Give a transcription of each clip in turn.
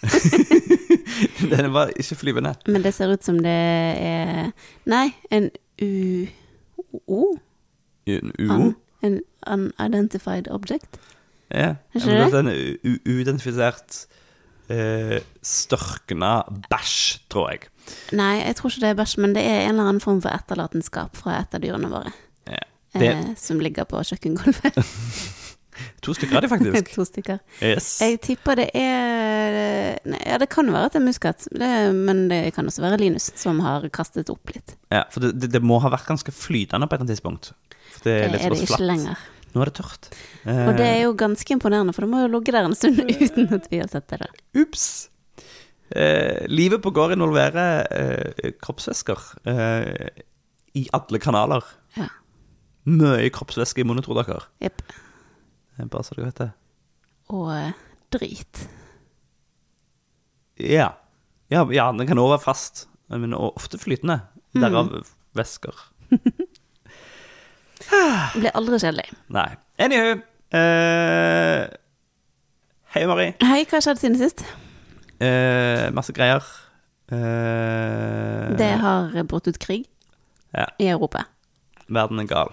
Den er bare ikke flyvende. Men det ser ut som det er Nei, en u... o? En UO? En unidentified object? Ja. Men det? en uidentifisert uh, størkna bæsj, tror jeg. Nei, jeg tror ikke det er bæsj, men det er en eller annen form for etterlatenskap fra et av dyrene våre. Ja. Det, Eh, som ligger på kjøkkengulvet. to stykker er de, faktisk. to stykker. Yes. Jeg tipper det er nei, Ja, det kan være at det er muskat, men det kan også være Linus som har kastet opp litt. Ja, for det, det, det må ha vært ganske flytende på et eller annet tidspunkt. For det Det er litt er det ikke flatt. lenger. Nå er det tørt. Og det er jo ganske imponerende, for det må jo ligge der en stund uten at vi har sett det. Ups. Eh, livet på gård involverer eh, kroppsvæsker eh, i alle kanaler. Ja. Mye kroppsvæske i munnen, tror dere. Jepp. Bare så dere vet det. Og eh, drit. Ja. ja. Ja, den kan også være fast, men ofte flytende. Derav væsker. Det blir aldri kjedelig. Nei. Anywho. Eh, hei, Mari. Hei, hva har skjedd siden sist? Eh, masse greier. Eh, Det har brutt ut krig Ja. i Europa. Verden er gal.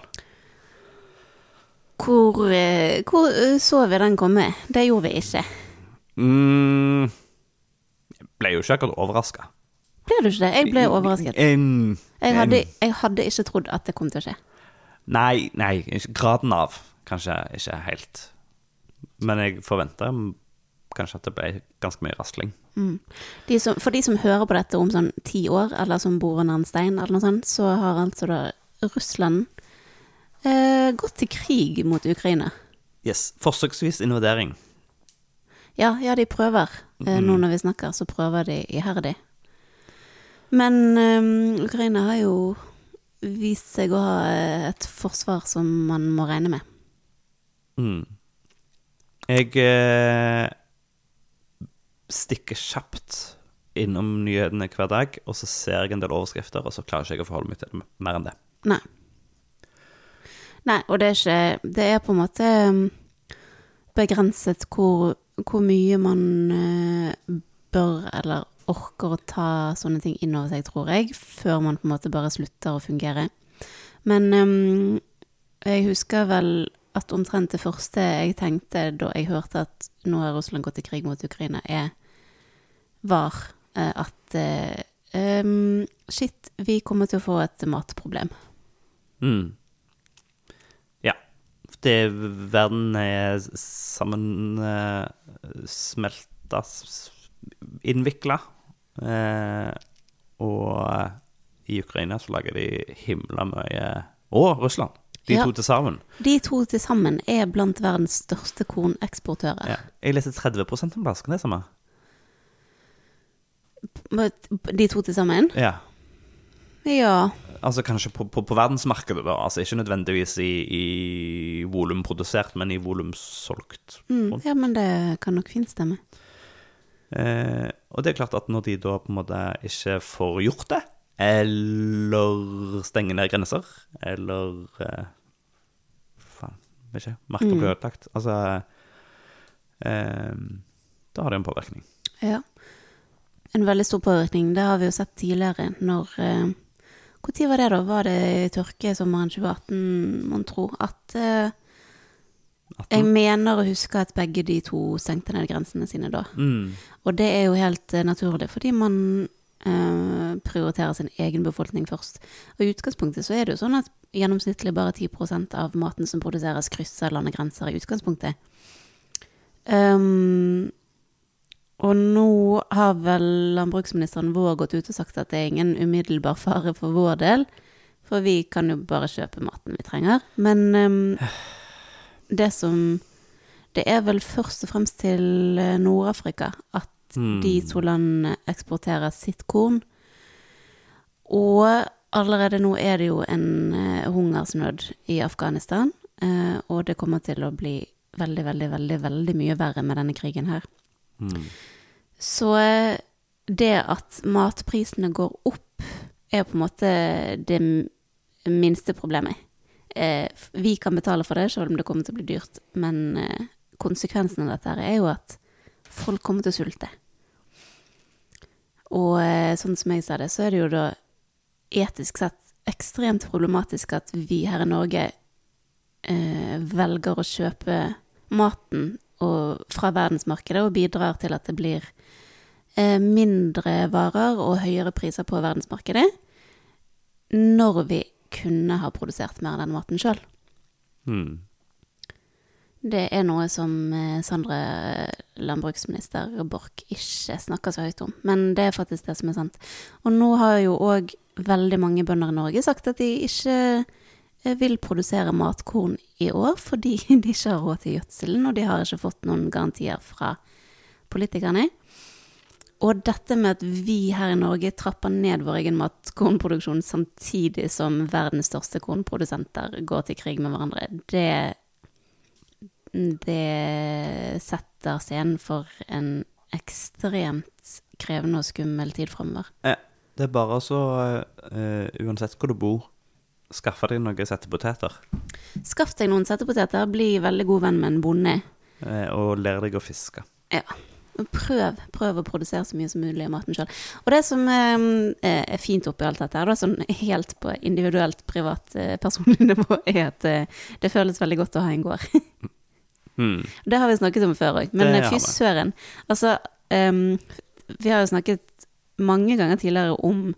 Hvor, eh, hvor eh, så vi den komme? Det gjorde vi ikke. Mm, jeg ble jo ikke akkurat overraska. Ble du ikke det? Jeg ble overrasket. En, Jeg hadde, jeg hadde ikke trodd at det kom til å skje. Nei, nei, graden av kanskje ikke helt. Men jeg forventa kanskje at det ble ganske mye rasling. De som, for de som hører på dette om sånn ti år, eller som bor under en stein, eller noe sånt, så har altså da Russland eh, gått til krig mot Ukraina. Yes, Forsøksvis invadering. Ja, ja, de prøver. Eh, nå når vi snakker, så prøver de iherdig. Men eh, Ukraina har jo vist seg å ha eh, et forsvar som man må regne med. Mm. Jeg eh, stikker kjapt innom nyhetene hver dag, og så ser jeg en del overskrifter, og så klarer ikke jeg å forholde meg til det mer enn det. Nei. Nei, og det er ikke Det er på en måte um, begrenset hvor, hvor mye man eh, bør eller orker å ta sånne ting inn over seg, tror jeg, før man på en måte bare slutter å fungere. Men um, jeg husker vel at omtrent det første jeg tenkte da jeg hørte at nå har Russland gått i krig mot Ukraina, er, var eh, at eh, um, shit, vi kommer til å få et matproblem. Mm. Det verden er sammensmelta, innvikla. Eh, og i Ukraina så lager de himla mye Og Russland. De Ja. to til sammen. De to til sammen er blant verdens største korneksportører. Ja. Jeg leste 30 en plass, kan det samme? De to til sammen? Ja. Ja. Altså kanskje på, på, på verdensmarkedet, da. Altså ikke nødvendigvis i, i volum produsert, men i volum solgt. Mm, ja, men det kan nok fint stemme. Eh, og det er klart at når de da på en måte ikke får gjort det, eller stenger ned grenser, eller eh, Faen, vet ikke. Markedet blir ødelagt. Altså eh, Da har det en påvirkning. Ja. En veldig stor påvirkning. Det har vi jo sett tidligere når eh, Når var det, da? Var det tørke sommeren 2018, mon tro? At uh, Jeg mener å huske at begge de to stengte ned grensene sine da. Mm. Og det er jo helt uh, naturlig, fordi man uh, prioriterer sin egen befolkning først. Og i utgangspunktet så er det jo sånn at gjennomsnittlig bare 10% av maten som produseres, krysser landegrenser i utgangspunktet. Um, og nå har vel landbruksministeren vår gått ut og sagt at det er ingen umiddelbar fare for vår del, for vi kan jo bare kjøpe maten vi trenger. Men um, det som Det er vel først og fremst til eh, Nord-Afrika at mm. De to landene eksporterer sitt korn. Og allerede nå er det jo en eh, hungersnød i Afghanistan. eh, og det kommer til å bli veldig, veldig, veldig, veldig mye verre med denne krigen her. Så eh, det at matprisene går opp, er på en måte det minste problemet. Eh, vi kan betale for det, selv om det kommer til å bli dyrt. Men eh, konsekvensen av dette er jo at folk kommer til å sulte. Og sånn som jeg sa det, så er det jo da etisk sett ekstremt problematisk at vi her i Norge eh, velger å kjøpe maten og, fra verdensmarkedet og bidrar til at det blir eh, mindre varer og høyere priser på verdensmarkedet når vi kunne ha produsert mer av den maten sjøl. Mm. Det er noe som Sandre, eh, landbruksminister Borch, ikke snakker så høyt om. Men det er faktisk det som er sant. Og nå har jo òg veldig mange bønder i Norge sagt at de ikke eh, vil produsere matkorn i år fordi de ikke har råd til gjødselen, og de har ikke fått noen garantier fra politikerne. Og dette med at vi her i Norge trapper ned vår egen matkornproduksjon samtidig som verdens største kornprodusenter går til krig med hverandre, det det setter scenen for en ekstremt krevende og skummel tid framover. Eh, det er bare så uh, Uansett hvor du bor, skaffe deg noen settepoteter. Skaff deg noen settepoteter, bli veldig god venn med en bonde. Eh, og lær deg å fiske. Ja. Prøv, prøv å produsere så mye som mulig av maten sjøl. Og det som eh, er fint oppi alt dette, her, sånn helt på individuelt, privat, eh, personlig nivå, er at eh, det føles veldig godt å ha en gård. Mm. Det har vi snakket om før òg, men Det eh, fy søren. Altså, ehm, vi har jo snakket mange ganger tidligere om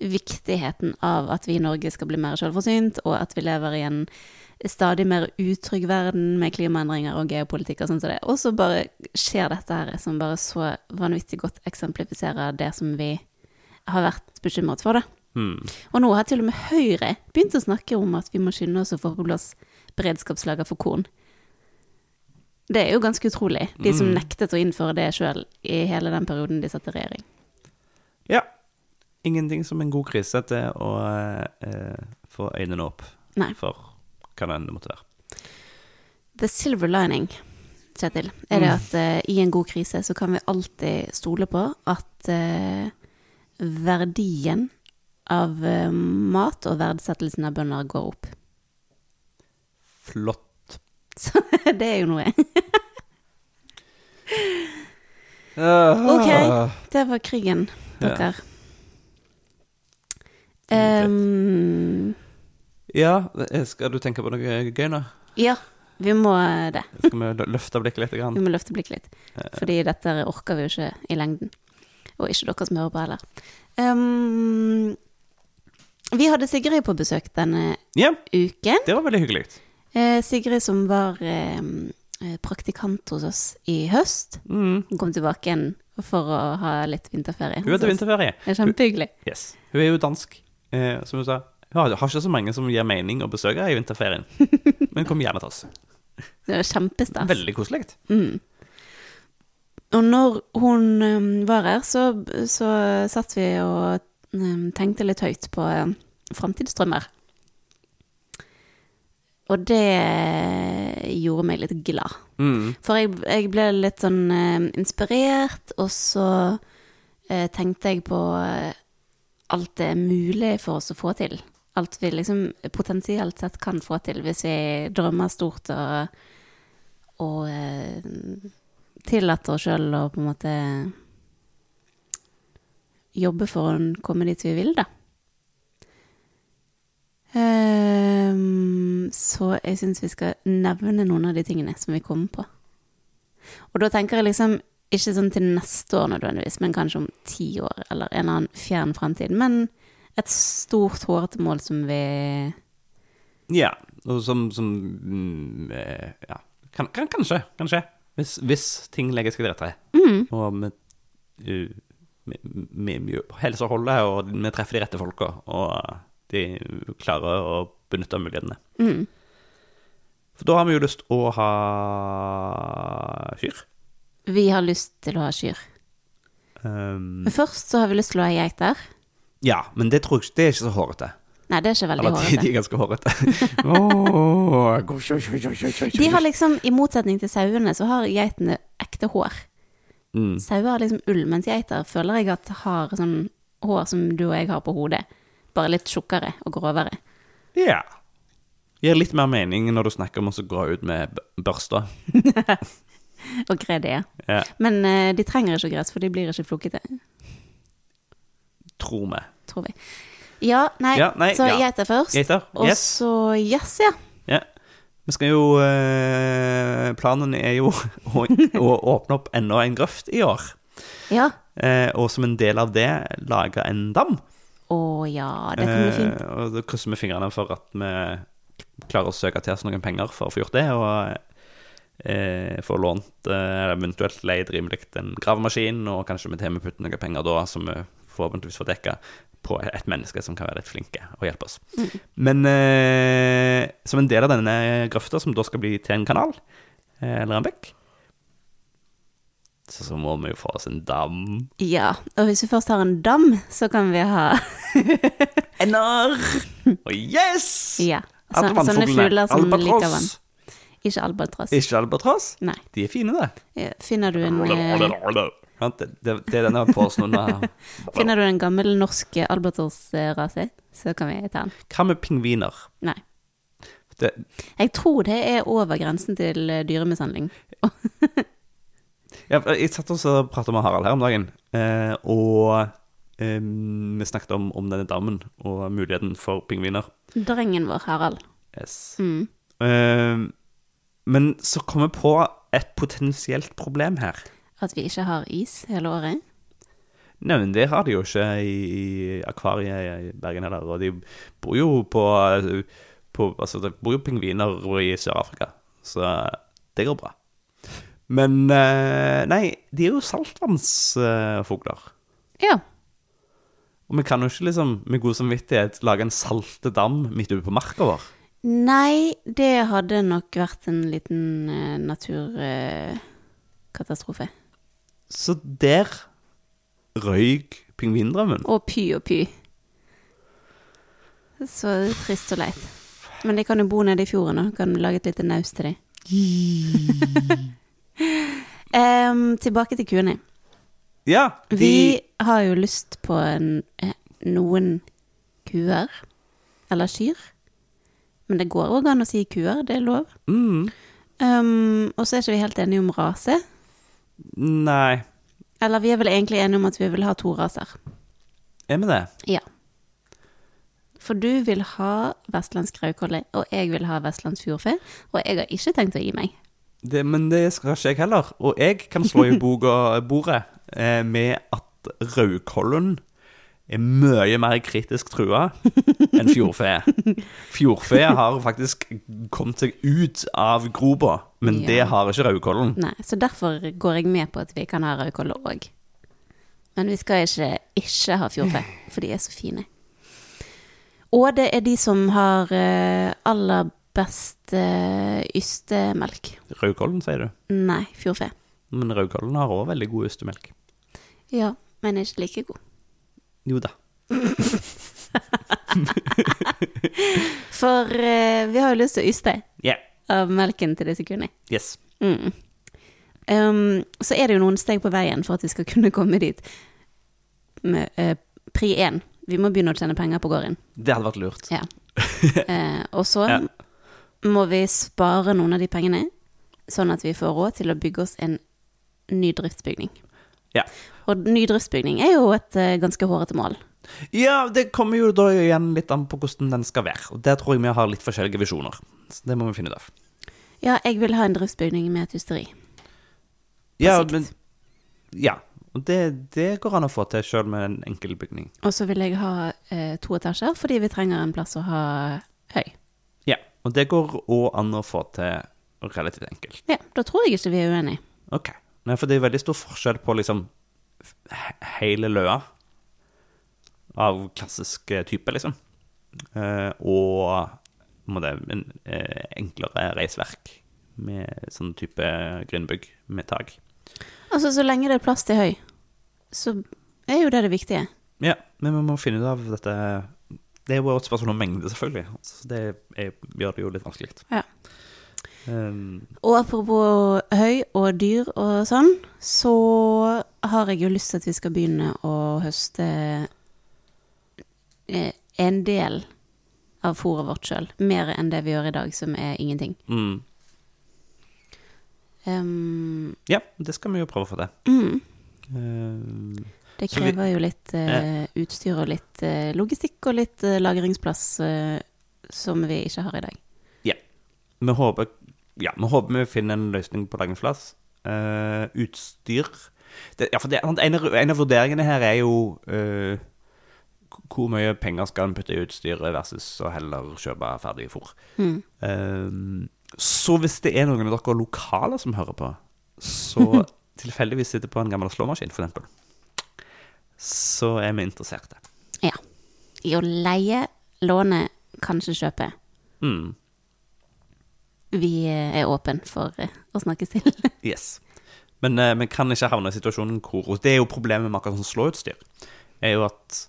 viktigheten av at vi i Norge skal bli mer selvforsynt, og at vi lever i en stadig mer utrygg verden med klimaendringer og geopolitikk og sånn som det. Og så bare skjer dette her, som bare så vanvittig godt eksemplifiserer det som vi har vært bekymret for, da. Mm. Og nå har til og med Høyre begynt å snakke om at vi må skynde oss å få på plass beredskapslager for korn. Det er jo ganske utrolig. De som Mm. nektet å innføre det sjøl i hele den perioden de satt i regjering. Ja. Ingenting som en god krise til å eh, få øynene opp Nei. for hva det enn måtte være. The silver lining, Kjetil, er det Mm. at eh, i en god krise så kan vi alltid stole på at eh, verdien av eh, mat og verdsettelsen av bønder går opp. Flott. Så det er jo noe. Ok. Det var krigen, dere. Greit. Ehm, Ja, eh, skal du tenke på noe gøy nå? ja, vi må det. Skal vi løfte blikket litt? Vi må løfte blikket litt. Fordi dette orker vi jo ikke i lengden. Og ikke dere som hører på heller. Um, vi hadde Sigrid på besøk denne Ja, uken. det var veldig hyggelig. Eh, Sigrid som var eh, praktikant hos oss i høst. Mm. Kom tilbake igjen for å ha litt vinterferie. Hun hadde vinterferie. Det er kjempehyggelig. Yes. Hun er jo dansk, eh, som hun sa. Hun har, har ikke så mange som gir mening å besøke i vinterferien. Men kom gjerne til oss. Det var kjempestas. Veldig koselig. Mm. Og når hun um, var her, så, så satt vi og um, tenkte litt høyt på um, framtidsdrømmer. Og det gjorde meg litt glad. Mm. For jeg, jeg ble litt sånn um, inspirert, og så eh, tenkte jeg på alt det er mulig for oss å få til. Alt vi liksom potensielt sett kan få til hvis vi drømmer stort og, og eh, tillater oss sjøl å på en måte jobbe for å komme dit vi vil, da. Ehm, så jeg syns vi skal nevne noen av de tingene som vi kommer på. Og da tenker jeg liksom ikke sånn til neste år nødvendigvis, men kanskje om ti år, eller en eller annen fjern fremtid. Men et stort, hårete mål som vi Ja, og som, som mm, eh, Ja, kan, kan, kanskje. Kanskje. Hvis, hvis ting legger seg til rette. mm, Og vi, uh, vi helsa holdet, og vi treffer de rette folka, og de klarer å benytte mulighetene. mm. For da har vi jo lyst å ha kyr. Vi har lyst til å ha kyr. Um, Men først så har vi lyst til å ha geiter. ja, men det tror jeg Det er ikke så hårete. Nei, det er ikke veldig Eller de, de er ganske hårete. De har liksom, i motsetning til sauene, så har geitene ekte hår. mm. Sauer har liksom ull, mens geiter føler jeg at har sånn hår som du og jeg har på hodet. Bare litt tjukkere og grovere. Ja. Gir litt mer mening når du snakker om å gå ut med børsta. Og gredige. Ja, Men eh, de trenger ikke gress, for de blir ikke flokete. tror vi. tror vi. Ja, nei, Ja, nei, så ja. geiter først. Geiter? Og Yes. så gjess, ja. Ja. Vi skal jo eh, Planen er jo å, å åpne opp enda en grøft i år. Ja. Eh, og som en del av det lage en dam. Å ja, det kan bli fint. Eh, og da krysser vi fingrene for at vi klarer å søke til oss noen penger for å få gjort det. Og eh, få lånt, eh, eventuelt leid rimelig en gravemaskin, og kanskje vi til med putter noen penger da, som vi forhåpentligvis får dekka på et menneske som kan være litt flinke og hjelpe oss. Men eh, som en del av denne grøfta, som da skal bli til en kanal, eh, eller en bekk, så, så må vi jo få oss en dam. Ja, og hvis vi først har en dam, så kan vi ha Ender! Og yes! Ja. Så, sånne fugler som liker vann. Ikke albatross. Ikke albatross? Nei. De er fine, det. Ja, Finner du en det, det, det er denne påsnoen Finner du en gammel norsk albatrossrase, så kan vi ta den. Hva med pingviner? Nei. Det, Jeg tror det er over grensen til eh, dyremishandling. jeg, jeg satt også og pratet med Harald her om dagen, eh, og eh, vi snakket om, om denne dammen og muligheten for pingviner. Drengen vår, Harald. Yes. Mm. Eh, men så kom jeg på et potensielt problem her. At vi ikke har is hele året. Nei, men det har de jo ikke i, i akvariet i Bergen heller, og de bor jo på, på Altså, det bor jo pingviner i Sør-Afrika, så det går bra. Men eh, Nei, de er jo saltvannsfugler. Ja. Og vi kan jo ikke liksom med god samvittighet lage en saltedam midt ute på marka vår. Nei, det hadde nok vært en liten uh, naturkatastrofe. Så der røyk pingvindrømmen. og py og py. Så trist og leit. Men de kan jo bo nede i fjorden og kan lage et lite naust til dem. um, tilbake til kuene. Ja, de Vi har jo lyst på en, eh, noen kuer. Eller kyr. Men det går òg an å si kuer, det er lov. mm, Um, og så er ikke vi helt enige om rase. Nei, Eller vi er vel egentlig enige om at vi vil ha to raser. er vi det? Ja. For du vil ha vestlandsk raukolle, og jeg vil ha vestlandsk fjordfe. Og jeg har ikke tenkt å gi meg. det? Men det skal ikke jeg heller. Og jeg kan slå i bordet eh, med at rødkollen er mye mer kritisk trua enn fjordfe. Fjordfe har faktisk kommet seg ut av gropa, men Ja. det har ikke rødkollen. Nei, Så derfor går jeg med på at vi kan ha rødkolle òg. Men vi skal ikke ikke ha fjordfe, for de er så fine. Og det er de som har eh, aller best eh, ystemelk. Rødkollen, sier du. Nei, fjordfe. Men rødkollen har òg veldig god ystemelk. Ja, men ikke like god. Jo da. For eh, vi har jo lyst til å yste Yeah. av melken til disse kundene. Yes. Mm. Um, så er det jo noen steg på veien for at vi skal kunne komme dit. Med, eh, pri én. Vi må begynne å tjene penger på gården. Det hadde vært lurt. Ja. Eh, og så Ja. må vi spare noen av de pengene, sånn at vi får råd til å bygge oss en ny driftsbygning. Ja. Og ny driftsbygning er jo et eh, ganske hårete mål. Ja, det kommer jo da igjen litt an på hvordan den skal være. Og der tror jeg vi har litt forskjellige visjoner. Så det må vi finne ut av. Ja, jeg vil ha en driftsbygning med et hysteri. Ja, sikt. men Ja. Og det, det går an å få til sjøl med en enkel bygning. Og så vil jeg ha eh, to etasjer, fordi vi trenger en plass å ha høy. Ja. Og det går òg an å få til relativt enkelt. Ja, da tror jeg ikke vi er uenige. Ok. Nei, for det er veldig stor forskjell på liksom hele løa av klassisk eh, type, liksom. Eh, og måte, en eh, enklere reisverk med sånn type grindbygg med tak. Altså, så lenge det er plass til høy. så er jo det det viktige. Ja, men vi må finne ut av dette Det er jo et spørsmål om mengde, selvfølgelig. Altså, det er, gjør det jo litt vanskelig. Ja. Um, Og apropos høy og dyr og sånn, så har jeg jo lyst til at vi skal begynne å høste eh, en del av fôret vårt sjøl. Mer enn det vi gjør i dag, som er ingenting. mm, Um, ja, det skal vi jo prøve å få til. mm, Um, det krever vi- jo litt eh, utstyr og litt uh, logistikk og litt uh, lagringsplass som vi ikke har i dag. Ja. vi håper Ja, vi håper vi finner en løsning på lagringsplass. Uh, utstyr det, Ja, det, en, av, en av vurderingene her er jo uh, hvor mye penger skal en putte i utstyret versus å heller kjøpe ferdig fôr. Mm. Uh, så hvis det er noen av dere lokale som hører på, så tilfeldigvis sitter på en gammel slåmaskin, eksempel, så er vi interesserte. Ja. I å leie, låne, kanskje kjøpe. Mm, Vi eh, er åpen for eh, å snakkes til. yes. Men eh, vi kan ikke havne i situasjonen hvor Det er jo problemet med akkurat sånn slåutstyr. Er jo at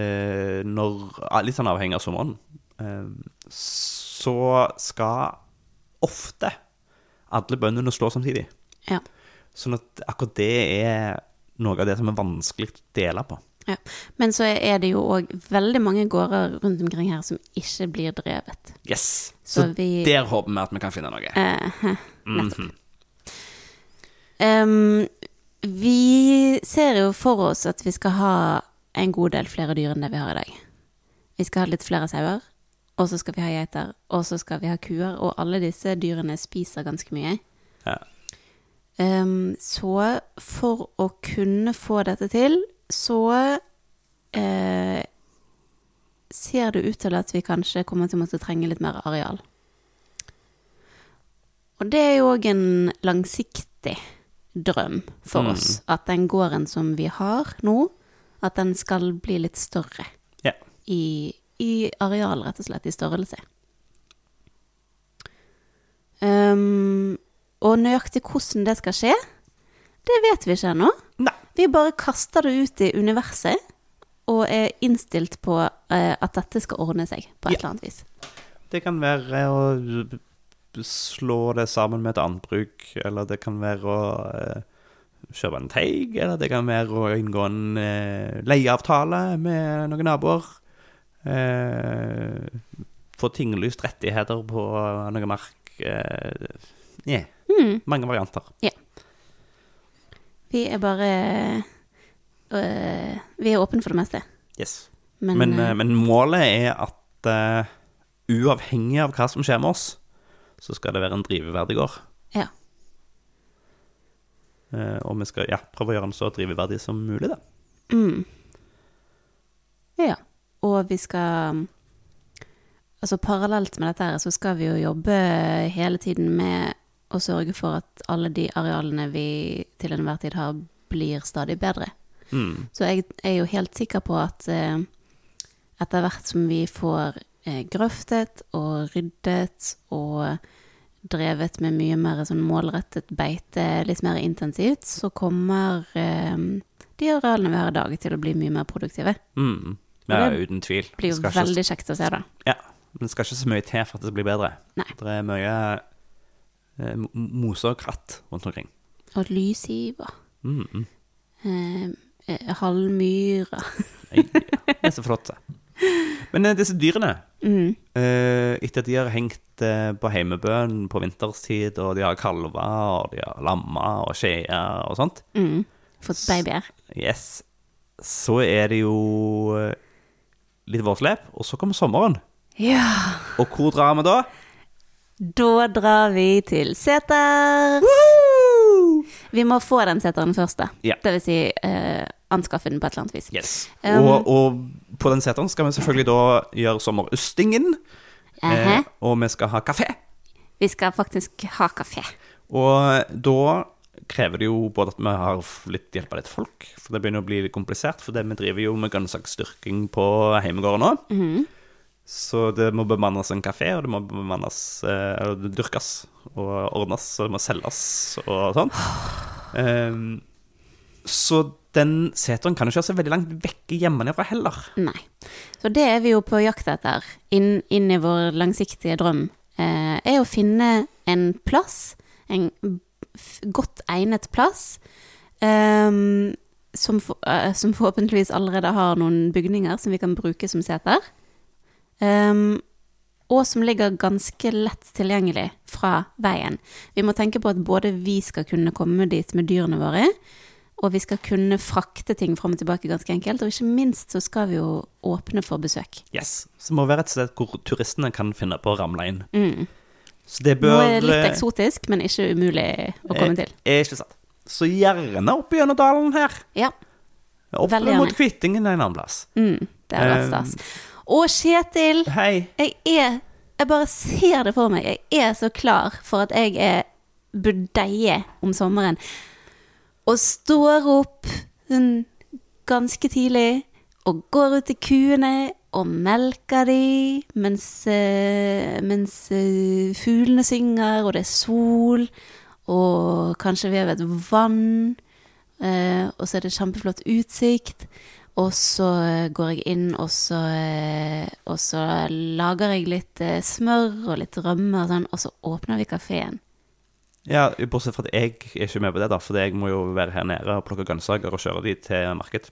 eh, når Litt sånn avhengig av sommeren, eh, så skal ofte alle bøndene slå samtidig. ja. Sånn at akkurat det er noe av det som er vanskelig å dele på. Ja. Men så er det jo òg veldig mange gårder rundt omkring her som ikke blir drevet. Yes. Så Så, vi- der håper vi at vi kan finne noe. Uh, nettopp. Mm -hmm. um, vi ser jo for oss at vi skal ha en god del flere dyr enn det vi har i dag. Vi skal ha litt flere sauer, og så skal vi ha geiter, og så skal vi ha kuer, og alle disse dyrene spiser ganske mye. Ja. Um, så for å kunne få dette til, så eh, ser det ut til at vi kanskje kommer til å måtte trenge litt mer areal. Og det er jo òg en langsiktig drøm for Mm. oss, at den gården som vi har nå, at den skal bli litt større Ja. i, i areal, rett og slett, i størrelse. Um, og nøyaktig hvordan det skal skje, det vet vi ikke ennå. Vi bare kaster det ut i universet og er innstilt på eh, at dette skal ordne seg på et Ja. eller annet vis. Det kan være å slå det sammen med et annet bruk, eller det kan være å eh, kjøpe en teig, eller det kan være å inngå en eh, leieavtale med noen naboer. Eh, få tinglyst rettigheter på noe mark. Eh, yeah. Mm. Mange varianter. Vi er bare øh, Vi er åpne for det meste. Yes. Men, Men, øh, men målet er at eh, uavhengig av hva som skjer med oss, så skal det være en driveverdig gård. Ja. Og vi skal ja, prøve å gjøre den så driveverdig som mulig, da. mm. Ja. Og vi skal Altså parallelt med dette her, så skal vi jo jobbe hele tiden med å sørge for at alle de arealene vi til enhver tid har, blir stadig bedre. Mm. Så jeg er jo helt sikker på at eh, etter hvert som vi får eh, grøftet og ryddet og drevet med mye mer sånn målrettet beite litt mer intensivt, så kommer eh, de arealene vi har i dag til å bli mye mer produktive. Mm. Ja, uten tvil. Det blir jo veldig kjekt å se det. ja, men det skal ikke så mye til for at det skal bli bedre. Nei. Det er mye eh, mose og kratt rundt omkring. Og lyshiver. Mm. mm. Eh, halvmyra. ja. Det er så flott. det. Men eh, disse dyrene, Mm. eh, etter at de har hengt eh, på heimebøen på vinterstid, og de har kalver, og de har lammer og skjeer og sånt, Mm. Fått babyer. yes, så er det jo eh, litt vårslep, og så kommer sommeren. Ja. Og hvor drar vi da? Da drar vi til seters. Vi må få den seteren først, da. Ja. Det vil si eh, anskaffe den på et eller annet vis. Yes. Um, og, og på den seteren skal vi selvfølgelig da gjøre sommerøstingen. Uh -huh. eh, og vi skal ha kafé. Vi skal faktisk ha kafé. Og da krever det jo både at vi har litt hjelp av litt folk, for det begynner å bli litt komplisert, for det vi driver jo med grønnsaksdyrking på heimegården nå. Mhm. Så det må bemannes en kafé, og det må bemannes, eh, eller det dyrkes og ordnes, og det må selges og sånn. Um, så den seteren kan jo ikke være så veldig langt vekke hjemmefra heller. Nei. Så det er vi jo på jakt etter, inn, inn i vår langsiktige drøm, eh, er å finne en plass, en godt egnet plass, um, som, for, uh, som forhåpentligvis allerede har noen bygninger som vi kan bruke som seter. Ehm, og som ligger ganske lett tilgjengelig fra veien. Vi må tenke på at både vi skal kunne komme dit med dyrene våre, og vi skal kunne frakte ting fram og tilbake ganske enkelt. Og ikke minst så skal vi jo åpne for besøk. Yes. Så det må være et sted hvor turistene kan finne på å ramle inn. Mm. Så det Nå bør er det litt eh, eksotisk, men ikke umulig å komme til. Er ikke sant. Så gjerne opp gjennom dalen her. Ja. Opp mot. Kvittingen en annen plass. Mm, det er vært Um, stas. Og Kjetil, Hei. jeg er Jeg bare ser det for meg. Jeg er så klar for at jeg er budeie om sommeren. Og står opp sånn ganske tidlig og går ut til kuene og melker de mens, eh, mens eh, fuglene synger, og det er sol, og kanskje vi har et vann, eh, og så er det kjempeflott utsikt. Og så eh, går jeg inn, og så, eh, og så lager jeg litt eh, smør og litt rømme og sånn, og så åpner vi kafeen. Ja, Bortsett fra at jeg er ikke med på det, da, for jeg må jo være her nede og plukke grønnsaker og kjøre de til marked.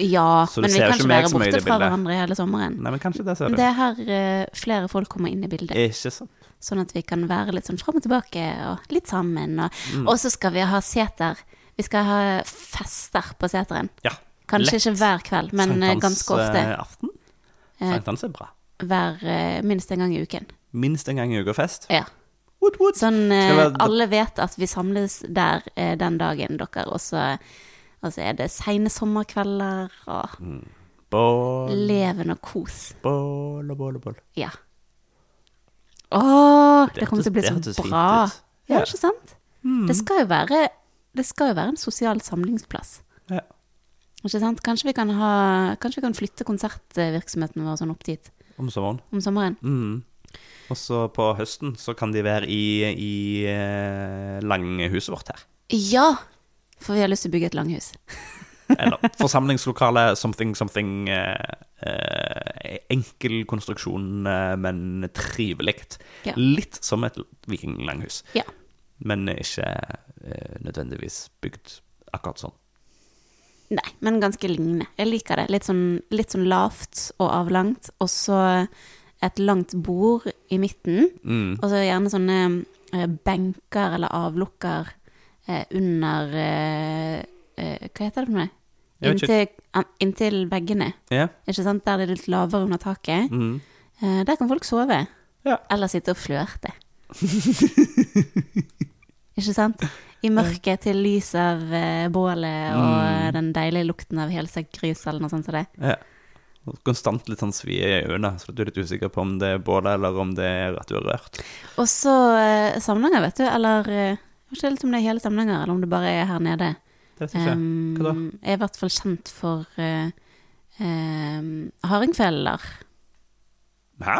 Ja, men vi kan ikke være borte fra hverandre hele sommeren. Nei, men kanskje det ser du. Det er her flere folk kommer inn i bildet, Ikke sant. sånn at vi kan være litt sånn fram og tilbake og litt sammen. Og, Mm. så skal vi ha seter. Vi skal ha fester på seteren. Ja. Kanskje lett. ikke hver kveld, men Sanktans, ganske ofte. Sankthansaften. Eh, Sankthans er bra. hver, eh, minst en gang i uken. Minst en gang i uka fest. Ja. What, what? Sånn eh, være- alle vet at vi samles der eh, den dagen, dere. Og så, og så er det seine sommerkvelder og Mm. Bål, leven og kos. bål og bål og bål. Ja. Å, det Det kommer til å bli så bra. Ja. ikke sant? Mm. Det skal jo være Det skal jo være en sosial samlingsplass. Kanskje vi kan, ha, kanskje vi kan flytte konsertvirksomheten vår sånn opp dit Om sommeren. om sommeren. Mm. Og så på høsten så kan de være i, i eh, langhuset vårt her. Ja! For vi har lyst til å bygge et langhus. Eller forsamlingslokale, something, something eh, eh, Enkel konstruksjon, eh, men trivelig. Ja. Litt som et vikinglanghus, Ja. men ikke eh, nødvendigvis bygd akkurat sånn. Nei, men ganske lignende. Jeg liker det. Litt sånn, litt sånn lavt og avlangt. Og så et langt bord i midten. Mm. Og så gjerne sånne eh, benker eller avlukker eh, under eh, eh, Hva heter det for noe? Inntil, inntil veggene. yeah. Ikke sant? Der det er litt lavere under taket. Mm. Eh, der kan folk sove. Ja. Eller sitte og flørte. Ikke sant? I mørket til lys av eh, bålet og Mm. den deilige lukten av helstekt grys eller noe sånt som det. ja. Og Konstant litt sånn svi i øynene, så du er litt usikker på om det er bålet eller om det er at du er rørt. Og så eh, Samnanger, vet du, eller eh, Jeg vet ikke helt om det er hele Samnanger, eller om det bare er her nede. Det vet jeg ikke. Hva da? Jeg er i hvert fall kjent for uh, um, hardingfeller. Hæ?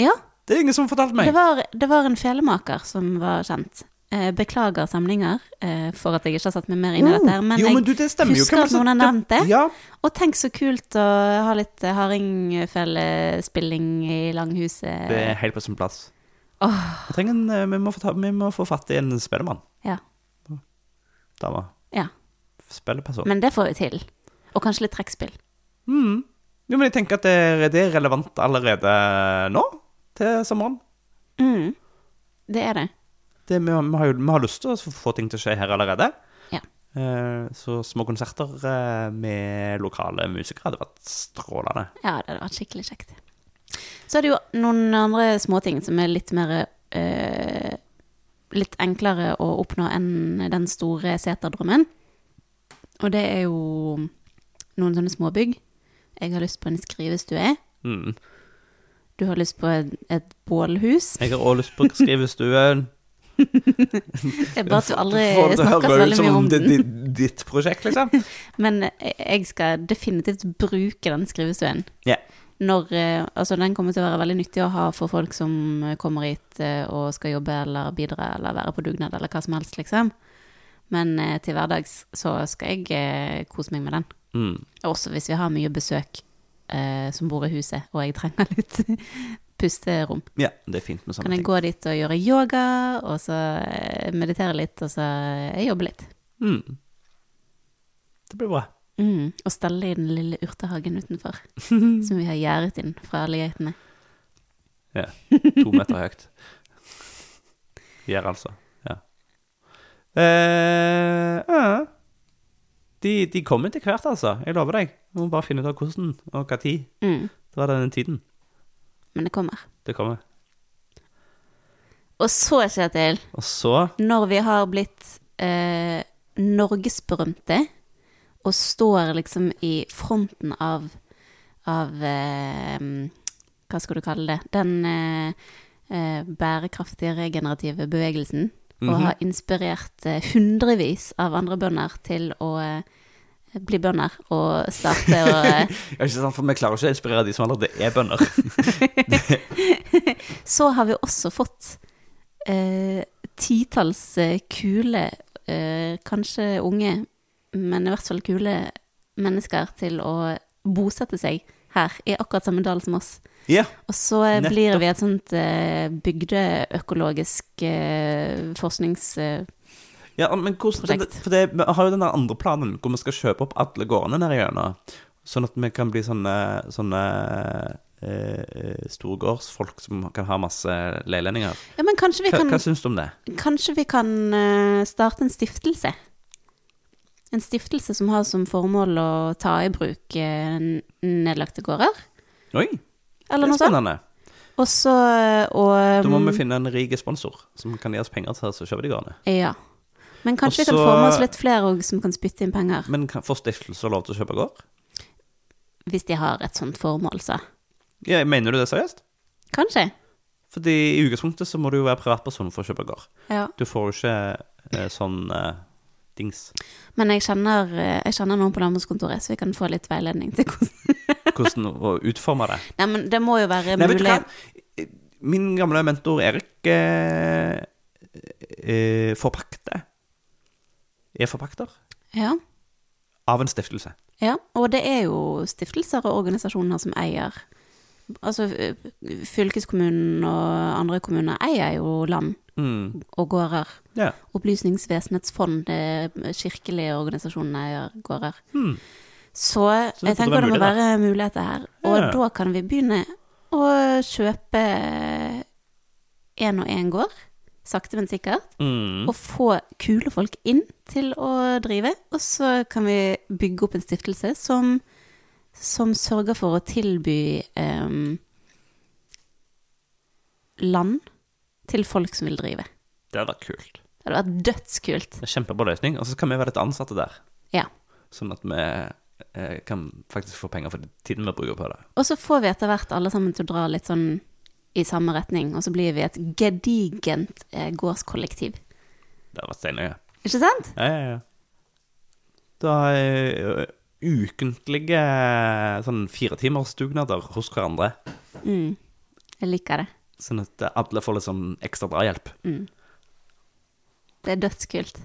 Ja, Det er ingen som har fortalt meg. det var, det var en felemaker som var kjent. Eh, beklager samlinger eh, for at jeg ikke har satt meg mer inn i dette, her, men, jo, men du, det jeg husker jo, at noen har nevnt det. Ja, Og tenk så kult å ha litt eh, hardingfellespilling i langhuset. det er helt på sin plass. Oh. En, vi, må få ta, vi må få fatt i en spellemann. Ja. Dame. Ja. Spilleperson. men det får vi til. Og kanskje litt trekkspill. Mm. Jo, men jeg tenker at det er, det er relevant allerede nå, til sommeren. Mm. Det er det. Det, vi, har- vi, har jo, vi har lyst til å få ting til å skje her allerede. Ja. Eh, så små konserter eh, med lokale musikere hadde vært strålende. Ja, det hadde vært skikkelig kjekt. Så er det jo noen andre småting som er litt mer eh, Litt enklere å oppnå enn den store seterdrømmen. Og det er jo noen sånne småbygg. Jeg har lyst på en skrivestue. Mm. Du har lyst på et, et bålhus. Jeg har også lyst på skrivestuen. Det er bare at du aldri snakker så veldig mye om det den. er ditt, ditt prosjekt, liksom. Men jeg skal definitivt bruke den skrivestuen. Ja. Når, eh, altså den kommer til å være veldig nyttig å ha for folk som kommer hit eh, og skal jobbe eller bidra eller være på dugnad eller hva som helst, liksom. Men eh, til hverdags så skal jeg eh, kose meg med den. Mm. Også hvis vi har mye besøk eh, som bor i huset, og jeg trenger litt pusterom. Ja, det er fint med sånne Kan jeg ting. gå dit og gjøre yoga, og så eh, meditere litt, og så eh, jobbe litt. Mm. Det blir bra. Mm. Og stelle i den lille urtehagen utenfor, som vi har gjerdet inn fra alle geitene. Ja. To meter høyt. Gjerde, altså. Ja. Eh, ja. De, de kommer etter hvert, altså. Jeg lover deg. Jeg må bare finne ut av hvordan og hva tid. Mm. Det var den tiden Men det kommer. det kommer. Og så, Kjetil, Og så når vi har blitt eh, norgesberømte og står liksom i fronten av, av eh, Hva skal du kalle det? Den eh, eh, bærekraftige regenerative bevegelsen. Og Mhm. har inspirert eh, hundrevis av andre bønder til å eh, bli bønder og starte å eh, Ja, ikke sant, for Vi klarer ikke å inspirere de som allerede er bønder. Så har vi også fått eh, titalls eh, kule, eh, kanskje unge, men i hvert fall kule mennesker til å bosette seg her, i akkurat samme dal som oss. Ja. Og så blir Nettopp. vi et sånt eh, bygdeøkologisk eh, forsknings... Eh, ja, men hvordan For det, vi har jo den der andre planen hvor vi skal kjøpe opp alle gårdene nede gjennom. Sånn at vi kan bli sånne, sånne eh, storgårdsfolk som kan ha masse leilendinger. ja, men kanskje vi Hva, kan, hva syns du om det? kanskje vi kan eh, starte en stiftelse? En stiftelse som har som formål å ta i bruk eh, nedlagte gårder? Oi, Eller det er sånt. spennende. Og så og, Da må vi finne en rik sponsor som kan gi oss penger til å kjøpe de gårdene. Ja. Men kanskje Også, vi kan få med oss litt flere som kan spytte inn penger. Men kan, får stiftelser lov til å kjøpe gård? Hvis de har et sånt formål, så. Ja, mener du det seriøst? Kanskje. Fordi i utgangspunktet så må du jo være privatperson for å kjøpe gård. Ja. Du får jo ikke eh, sånn eh, dings. Men jeg kjenner, eh, jeg kjenner noen på landbrukskontoret, så vi kan få litt veiledning til hvordan Hvordan å utforme det. Nei, men det må jo være Nei, mulig? Min gamle mentor Erik eh, eh, forpakter. Er forpakter Ja. av en stiftelse. ja. Og det er jo stiftelser og organisasjoner som eier Altså eh, fylkeskommunen og andre kommuner eier jo land Mm. og gårder. Ja. Opplysningsvesenets fond, det kirkelige organisasjonene eier gårder. Mm. Så, Så jeg tenker det, det må være muligheter her. Og Ja. da kan vi begynne å kjøpe én og én gård, sakte, men sikkert. Mm. Og få kule folk inn til å drive. Og så kan vi bygge opp en stiftelse som, som sørger for å tilby em, land til folk som vil drive. Det hadde vært kult. Det hadde vært dødskult. Det er Kjempebra løsning. Og så kan vi være litt ansatte der. Ja. Sånn at vi eh, kan faktisk få penger for tiden vi bruker på det. Og så får vi etter hvert alle sammen til å dra litt sånn i samme retning, og så blir vi et gedigent eh, gårdskollektiv. Det hadde vært steinøye. Ikke sant? Ja, ja, ja. Da er ukentlige sånn firetimersdugnader hos hverandre. Mm. Jeg liker det. Sånn at alle får litt sånn ekstra drahjelp. Mm. Det er dødskult.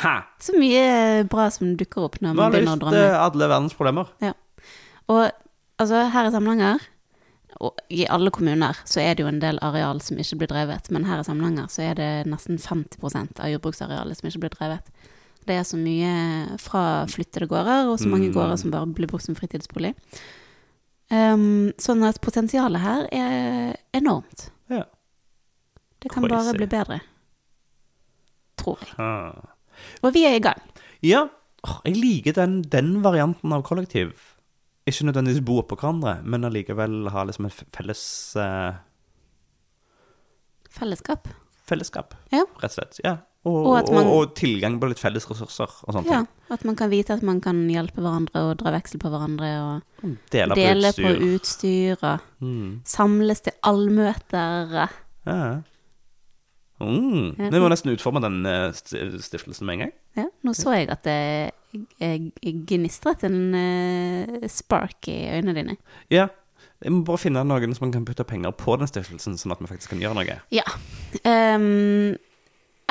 Hæ! Så mye bra som dukker opp når man begynner å drømme. løst har løst alle verdens problemer. Og altså, her i Samnanger, og i alle kommuner, så er det jo en del areal som ikke blir drevet. Men her i Samnanger så er det nesten 50% av jordbruksarealet som ikke blir drevet. Det er så mye fra flyttede gårder, og så mange Mm. gårder som bare blir brukt som fritidsbolig. Um, sånn at potensialet her er enormt. Ja. Det kan bare bli bedre. Tror jeg. Ah. Og vi er i gang. Ja, jeg liker den, den varianten av kollektiv. Ikke nødvendigvis bo oppå hverandre, men allikevel ha liksom f- felles uh, Fellesskap. fellesskap, Ja. rett og slett. Ja. Og, Og og, man- og, tilgang på litt felles ressurser og sånne Ja, at man kan vite at man kan hjelpe hverandre og dra veksel på hverandre og Dele på dele utstyr. på utstyr og Mm. samles til allmøter. Ja. Mm. Vi må nesten utforme den eh, stiftelsen med en gang. Ja, nå så jeg at det gnistret en eh, spark i øynene dine. Ja. Jeg må bare finne noen som man kan putte penger på den stiftelsen, sånn at vi faktisk kan gjøre noe. Ja. Um,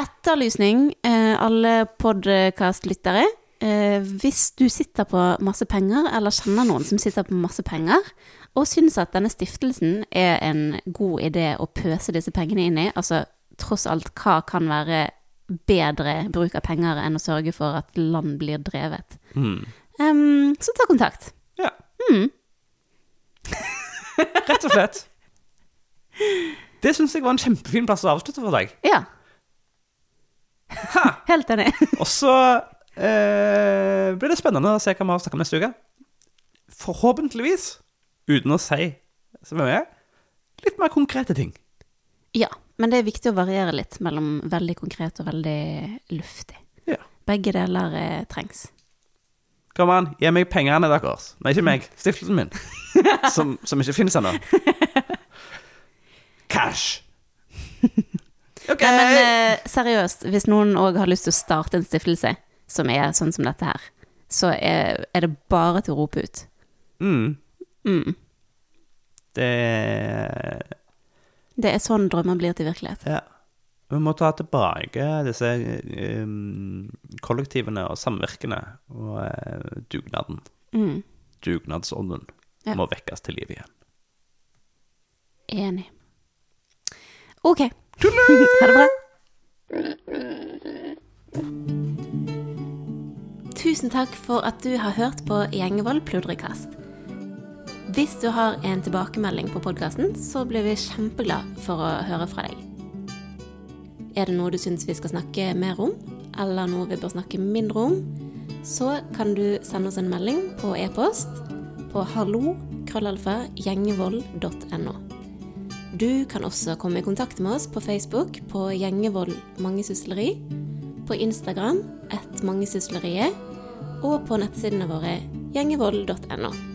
etterlysning, eh, alle podkastlyttere. Uh, hvis du sitter på masse penger, eller kjenner noen som sitter på masse penger, og syns at denne stiftelsen er en god idé å pøse disse pengene inn i, altså tross alt, hva kan være bedre bruk av penger enn å sørge for at land blir drevet? Mm. Um, så ta kontakt. Ja, Mm. rett og slett. Det syns jeg var en kjempefin plass å avslutte for deg. Ja. Ha! Helt enig. Og så eh, blir det spennende å se hva vi har snakket om neste uke. Forhåpentligvis, uten å si så mye, litt mer konkrete ting. Ja, men det er viktig å variere litt mellom veldig konkret og veldig luftig. Ja. Begge deler eh, trengs. Kom an, gi meg pengene deres. Nei, ikke meg. Stiftelsen min. Som, som ikke finnes ennå. Cash. OK. Nei, men eh, seriøst, hvis noen òg har lyst til å starte en stiftelse som er sånn som dette her, så er, er det bare til å rope ut. mm, Mm. det Det er sånn drømmer blir til virkelighet. Ja. Vi må ta tilbake disse um, kollektivene og samvirkene og uh, dugnaden. Mm. Dugnadsånden Ja. må vekkes til liv igjen. Enig. Ok. Ha det bra. Tusen takk for at du har hørt på Gjengevold pludrekast. Hvis du har en tilbakemelding på podkasten, så blir vi kjempeglad for å høre fra deg. Er det noe du syns vi skal snakke mer om, eller noe vi bør snakke mindre om, så kan du sende oss en melding på e-post på hallo.krøllalfa.gjengevold.no. Du kan også komme i kontakt med oss på Facebook på Gjengevold mangesysleri, på Instagram ett mangesysleriet, og på nettsidene våre gjengevold.no.